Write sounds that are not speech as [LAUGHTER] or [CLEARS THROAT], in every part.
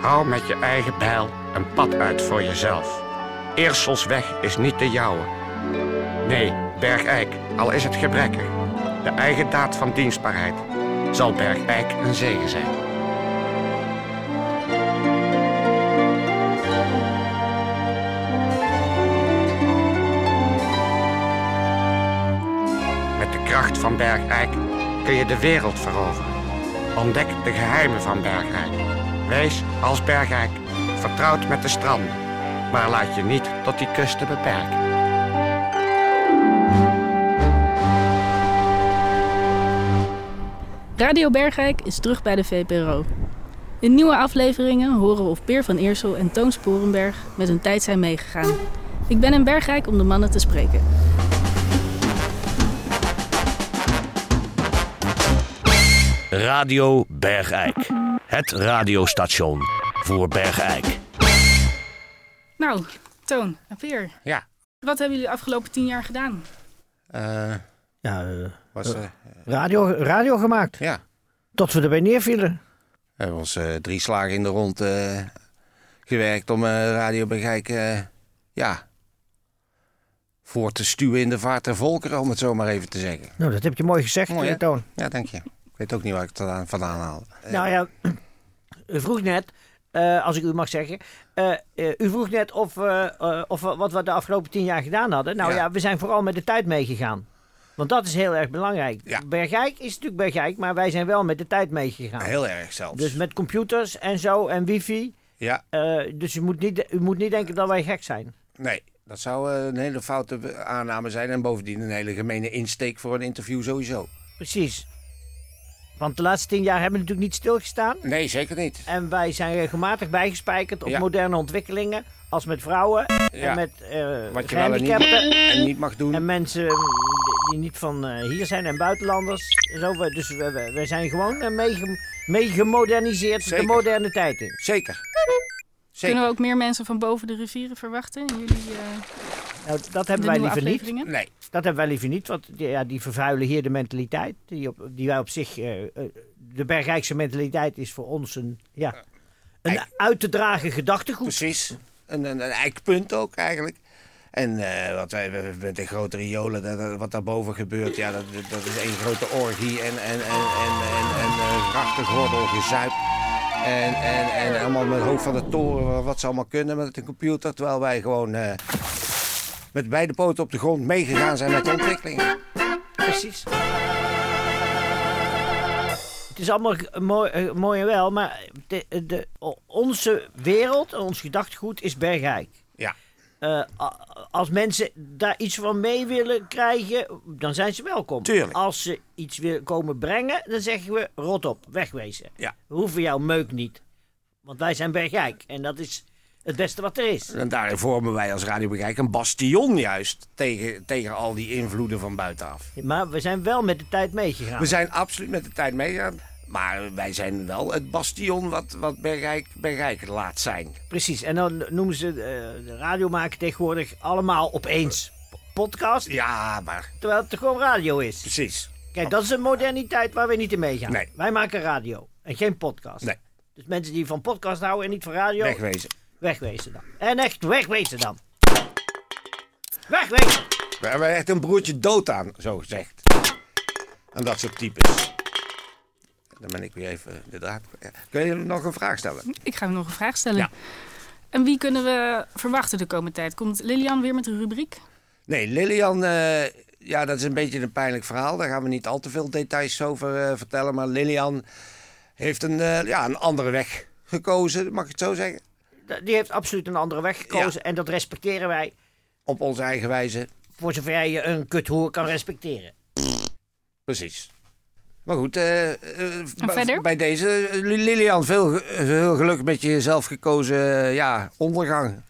Hou met je eigen bijl een pad uit voor jezelf. Eerselsweg is niet de jouwe. Nee, Bergijk, al is het gebrekkig. De eigen daad van dienstbaarheid zal Bergijk een zegen zijn. Van Bergijk kun je de wereld veroveren. Ontdek de geheimen van Bergijk. Wees als Bergijk vertrouwd met de stranden, maar laat je niet tot die kusten beperken. Radio Bergijk is terug bij de VPRO. In nieuwe afleveringen horen we of Peer van Eersel en Toon Sporenberg met hun tijd zijn meegegaan. Ik ben in Bergijk om de mannen te spreken. Radio Bergijk. Het radiostation voor Bergijk. Nou, Toon en Peer, Ja, wat hebben jullie de afgelopen tien jaar gedaan? eh, Ja, eh, was, eh, radio, radio gemaakt. ja. Tot we erbij neervielen. We hebben ons eh, drie slagen in de rond eh, gewerkt om eh, Radio Bergijk eh, ja, voor te stuwen in de vaart der volkeren, om het zo maar even te zeggen. Nou, dat heb je mooi gezegd, Mooi, hè? eh, Toon. Ja, dank je. Ik weet ook niet waar ik het vandaan, haal. Eh, Nou ja, [CLEARS THROAT] u vroeg net, eh, als ik u mag zeggen, eh, u vroeg net of, of wat we de afgelopen tien jaar gedaan hadden. Nou Ja. ja, we zijn vooral met de tijd meegegaan. Want dat is heel erg belangrijk. Ja. Bergijk is natuurlijk Bergijk, maar wij zijn wel met de tijd meegegaan. Heel erg zelfs. Dus met computers en zo en wifi. Ja, dus u moet, niet, u moet niet denken dat wij gek zijn. nee. Dat zou een hele foute aanname zijn. En bovendien een hele gemene insteek voor een interview sowieso. Precies. Want de laatste tien jaar hebben we natuurlijk niet stilgestaan. Nee, zeker niet. En wij zijn regelmatig bijgespijkerd op Ja. moderne ontwikkelingen. Als met vrouwen Ja. en met eh Wat je wel en niet, gehandicapten. en niet mag doen. En mensen die niet van eh, hier zijn en buitenlanders. En Zo, we- dus we, we, we zijn gewoon eh, meege- meegemoderniseerd de Zeker. moderne tijd in. Zeker. Zeker. Kunnen we ook meer mensen van boven de rivieren verwachten in jullie eh, Nou, dat de hebben wij liever niet. Nee. Dat hebben wij liever niet, want die, ja, die vervuilen hier de mentaliteit. Die, op, die wij op zich. eh, eh, de Bergrijkse mentaliteit is voor ons een, ja, een Eik- uit te dragen gedachtegoed. Precies. Een, een, een eikpunt ook eigenlijk. En eh, wat wij we- met de grote riolen, dat, wat daarboven gebeurt, ja, dat, dat is één grote orgie en, en, en, en, en, en grachtengordel gezuip. En, en, en allemaal met het hoofd van de toren, wat ze allemaal kunnen met een computer. Terwijl wij gewoon eh, met beide poten op de grond meegegaan zijn met de ontwikkelingen. Precies. Het is allemaal mooi, eh, mooi en wel, maar de, de, onze wereld, ons gedachtegoed is bergrijk. Ja. Eh, als mensen daar iets van mee willen krijgen, dan zijn ze welkom. Tuurlijk. Als ze iets willen komen brengen, dan zeggen we rot op, wegwezen. Ja. We hoeven jouw meuk niet. Want wij zijn bergrijk en dat is het beste wat er is. En daarin vormen wij als Radio Bekijk een bastion juist tegen, tegen al die invloeden van buitenaf. Maar we zijn wel met de tijd meegegaan. We zijn absoluut met de tijd meegegaan. Maar wij zijn wel het bastion wat, wat Bergijk, Bergijk laat zijn. Precies, en dan noemen ze eh, de radio maken tegenwoordig allemaal opeens podcast, Ja, maar terwijl het gewoon radio is. precies. Kijk, dat is een moderniteit waar we niet in meegaan. Nee. Wij maken radio en geen podcast. Nee. Dus mensen die van podcast houden en niet van radio, Wegwezen. Wegwezen dan. En echt wegwezen dan. Wegwezen! We hebben echt een broertje dood aan, zo gezegd. En dat soort types. Dan ben ik weer even de draad. Kun je nog een vraag stellen? Ik ga nog een vraag stellen. Ja. En wie kunnen we verwachten de komende tijd? Komt Lilian weer met een rubriek? Nee, Lilian, eh, ja, dat is een beetje een pijnlijk verhaal. Daar gaan we niet al te veel details over eh, vertellen. Maar Lilian heeft een, eh, ja, een andere weg gekozen, mag ik het zo zeggen. Die heeft absoluut een andere weg gekozen en dat respecteren wij. Op onze eigen wijze. Voor zover je een kuthoer kan respecteren. Precies. Maar goed, eh, eh, bij- verder? bij deze, eh, Lilian, veel, veel geluk met je zelfgekozen eh, ja, ondergang.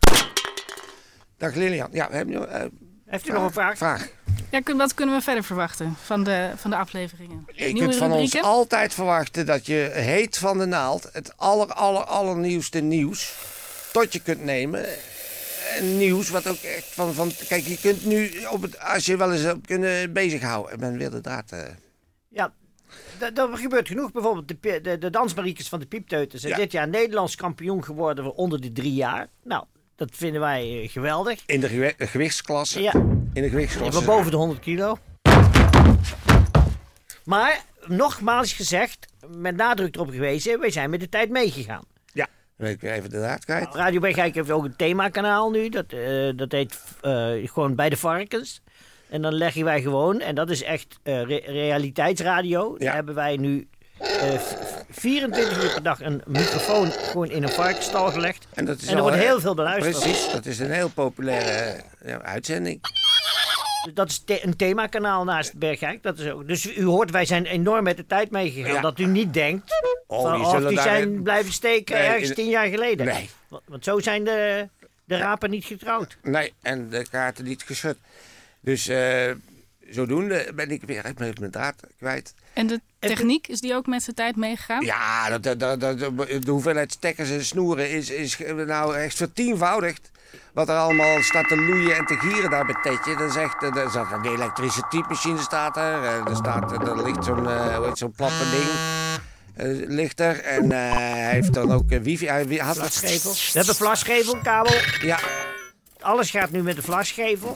Dag Lilian. Ja, we hebben nu, eh, Heeft u nog een vraag? vraag. Ja, kun- wat kunnen we verder verwachten van de, van de afleveringen? Je Nieuwe kunt van ons altijd verwachten dat je heet van de naald, het aller, aller, allernieuwste nieuws, tot je kunt nemen. En nieuws wat ook echt van, van... Kijk, je kunt nu, op het, als je wel eens hebt kunnen bezighouden... Ik ben weer de draad... eh, Ja, dat, gebeurt genoeg. Bijvoorbeeld de, de, de dansmariekes van de Piepteuten zijn Ja. dit jaar Nederlands kampioen geworden voor onder de drie jaar. Nou, dat vinden wij eh, geweldig. In de gewi- gewichtsklasse. Ja, In de gewichtsklasse. boven de 100 kilo. Maar, nogmaals gezegd, met nadruk erop gewezen, wij zijn met de tijd meegegaan. Dan ben ik weer even de draad kwijt. Radio Bergijk heeft ook een themakanaal nu. Dat, eh, dat heet eh, gewoon bij de varkens. En dan leggen wij gewoon, en dat is echt eh, re- realiteitsradio. Ja. Daar hebben wij nu eh, v- 24 uur per dag een microfoon gewoon in een varkensstal gelegd. En, dat is En er wordt heel veel beluisterd. Precies, dat is een heel populaire uitzending. Dat is the- een themakanaal naast Bergijk. Dat is ook, dus u hoort, wij zijn enorm met de tijd meegegaan. Ja. Dat u niet denkt, Oh, van, die oh, zullen die daar- zijn blijven steken Nee, ergens in- tien jaar geleden. Nee. Want, want zo zijn de, de rapen niet getrouwd. Nee, en de kaarten niet geschud. Dus eh, zodoende ben ik weer even mijn draad kwijt. En de techniek, is die ook met zijn tijd meegegaan? Ja, dat, dat, dat, dat- de hoeveelheid stekkers en snoeren is, is nou echt vertienvoudigd. Wat er allemaal staat te loeien en te gieren daar bij Tetje. Dat is echt, er staat een elektrische typemachine staat er. Eh, Er, staat, er ligt zo'n heet zo'n platte ding. eh, ligt er. En hij heeft dan ook wifi. Hij had Vlasgevel. We hebben vlasgevelkabel. Ja, Alles gaat nu met de vlasgevel.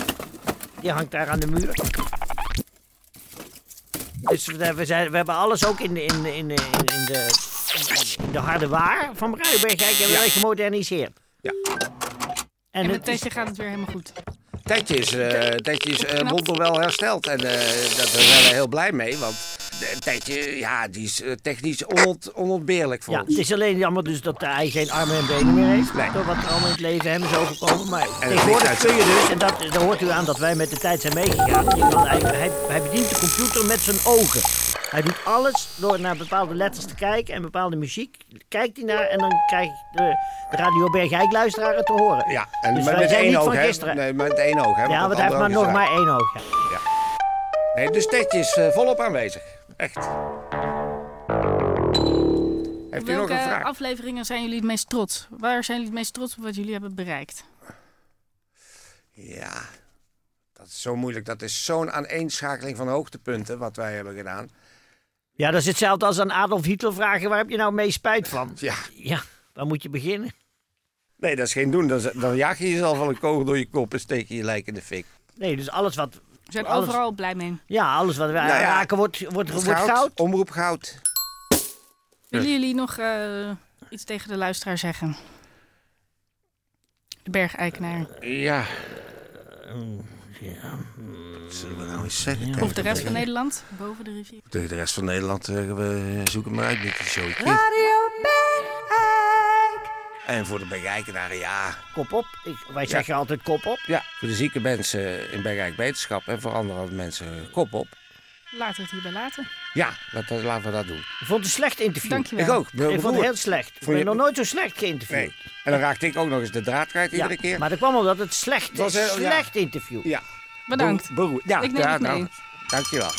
Die hangt daar aan de muur. Dus we, we zijn, we hebben alles ook in de, in, de- in, de- in, de, in de harde waar van Bruidenberg hebben wij gemoderniseerd. Ja. En, En met Tetje gaat het weer helemaal goed. Tetje is, eh Tetje is eh, wonderwel hersteld. En eh, daar zijn we heel blij mee. Want eh, Tetje, ja, die is eh, technisch onont, onontbeerlijk voor ja, ons. het is alleen jammer dus dat hij geen armen en benen meer heeft. Nee. Door wat er allemaal in het leven hem is overkomen. Maar tegenwoordig kun je dus, en dat, daar hoort u aan dat wij met de tijd zijn meegegaan. Hij, hij bedient de computer met zijn ogen. Hij doet alles door naar bepaalde letters te kijken en bepaalde muziek. Kijkt hij naar en dan krijgt de, de Radio Bergijk luisteraar het te horen. Ja, en Dus maar met één oog, hè? Nee, met één oog, hè? Ja, want hij heeft maar nog maar één oog. ja. Nee, dus Tetje is eh, volop aanwezig. Echt. Heeft u nog Welke een vraag? afleveringen zijn jullie het meest trots? Waar zijn jullie het meest trots op wat jullie hebben bereikt? Ja, dat is zo moeilijk. Dat is zo'n aaneenschakeling van hoogtepunten wat wij hebben gedaan. Ja, dat is hetzelfde als aan Adolf Hitler vragen: waar heb je nou meest spijt van? Ja, Ja, waar moet je beginnen? nee, dat is geen doen. Dan, dan jaag je jezelf al een kogel door je kop en steek je je lijk in de fik. Nee, dus alles wat. We zijn Alles- overal blij mee. Ja, alles wat wij Nou ja, raken wordt, wordt, wordt goud. Omroep goud. Willen jullie nog eh, iets tegen de luisteraar zeggen? De bergeigenaar. Ja. Wat zullen we nou eens zeggen? Of de rest van Nederland, boven de rivier. Tegen de rest van Nederland, eh, we zoeken maar uit met die show. En voor de Bergijkenaren, ja. Kop op. Ik, wij zeggen altijd kop op. Ja, voor de zieke mensen in Bergijk Wetenschap en voor andere mensen kop op. Laten we het hierbij laten. Ja, dat, dat- laten we dat doen. Ik vond het een slecht interview. Dankjewel. Ik ook. Ik vond het heel slecht. Ik Vond je- ben nog nooit zo slecht geïnterviewd. Nee. En dan raakte ik ook nog eens de draad kwijt Ja, iedere keer. Maar dat kwam omdat het slecht was ja. Slecht interview. Ja. Bedankt. Beroerd. Ja, Ik neem ja, het mee. dankjewel.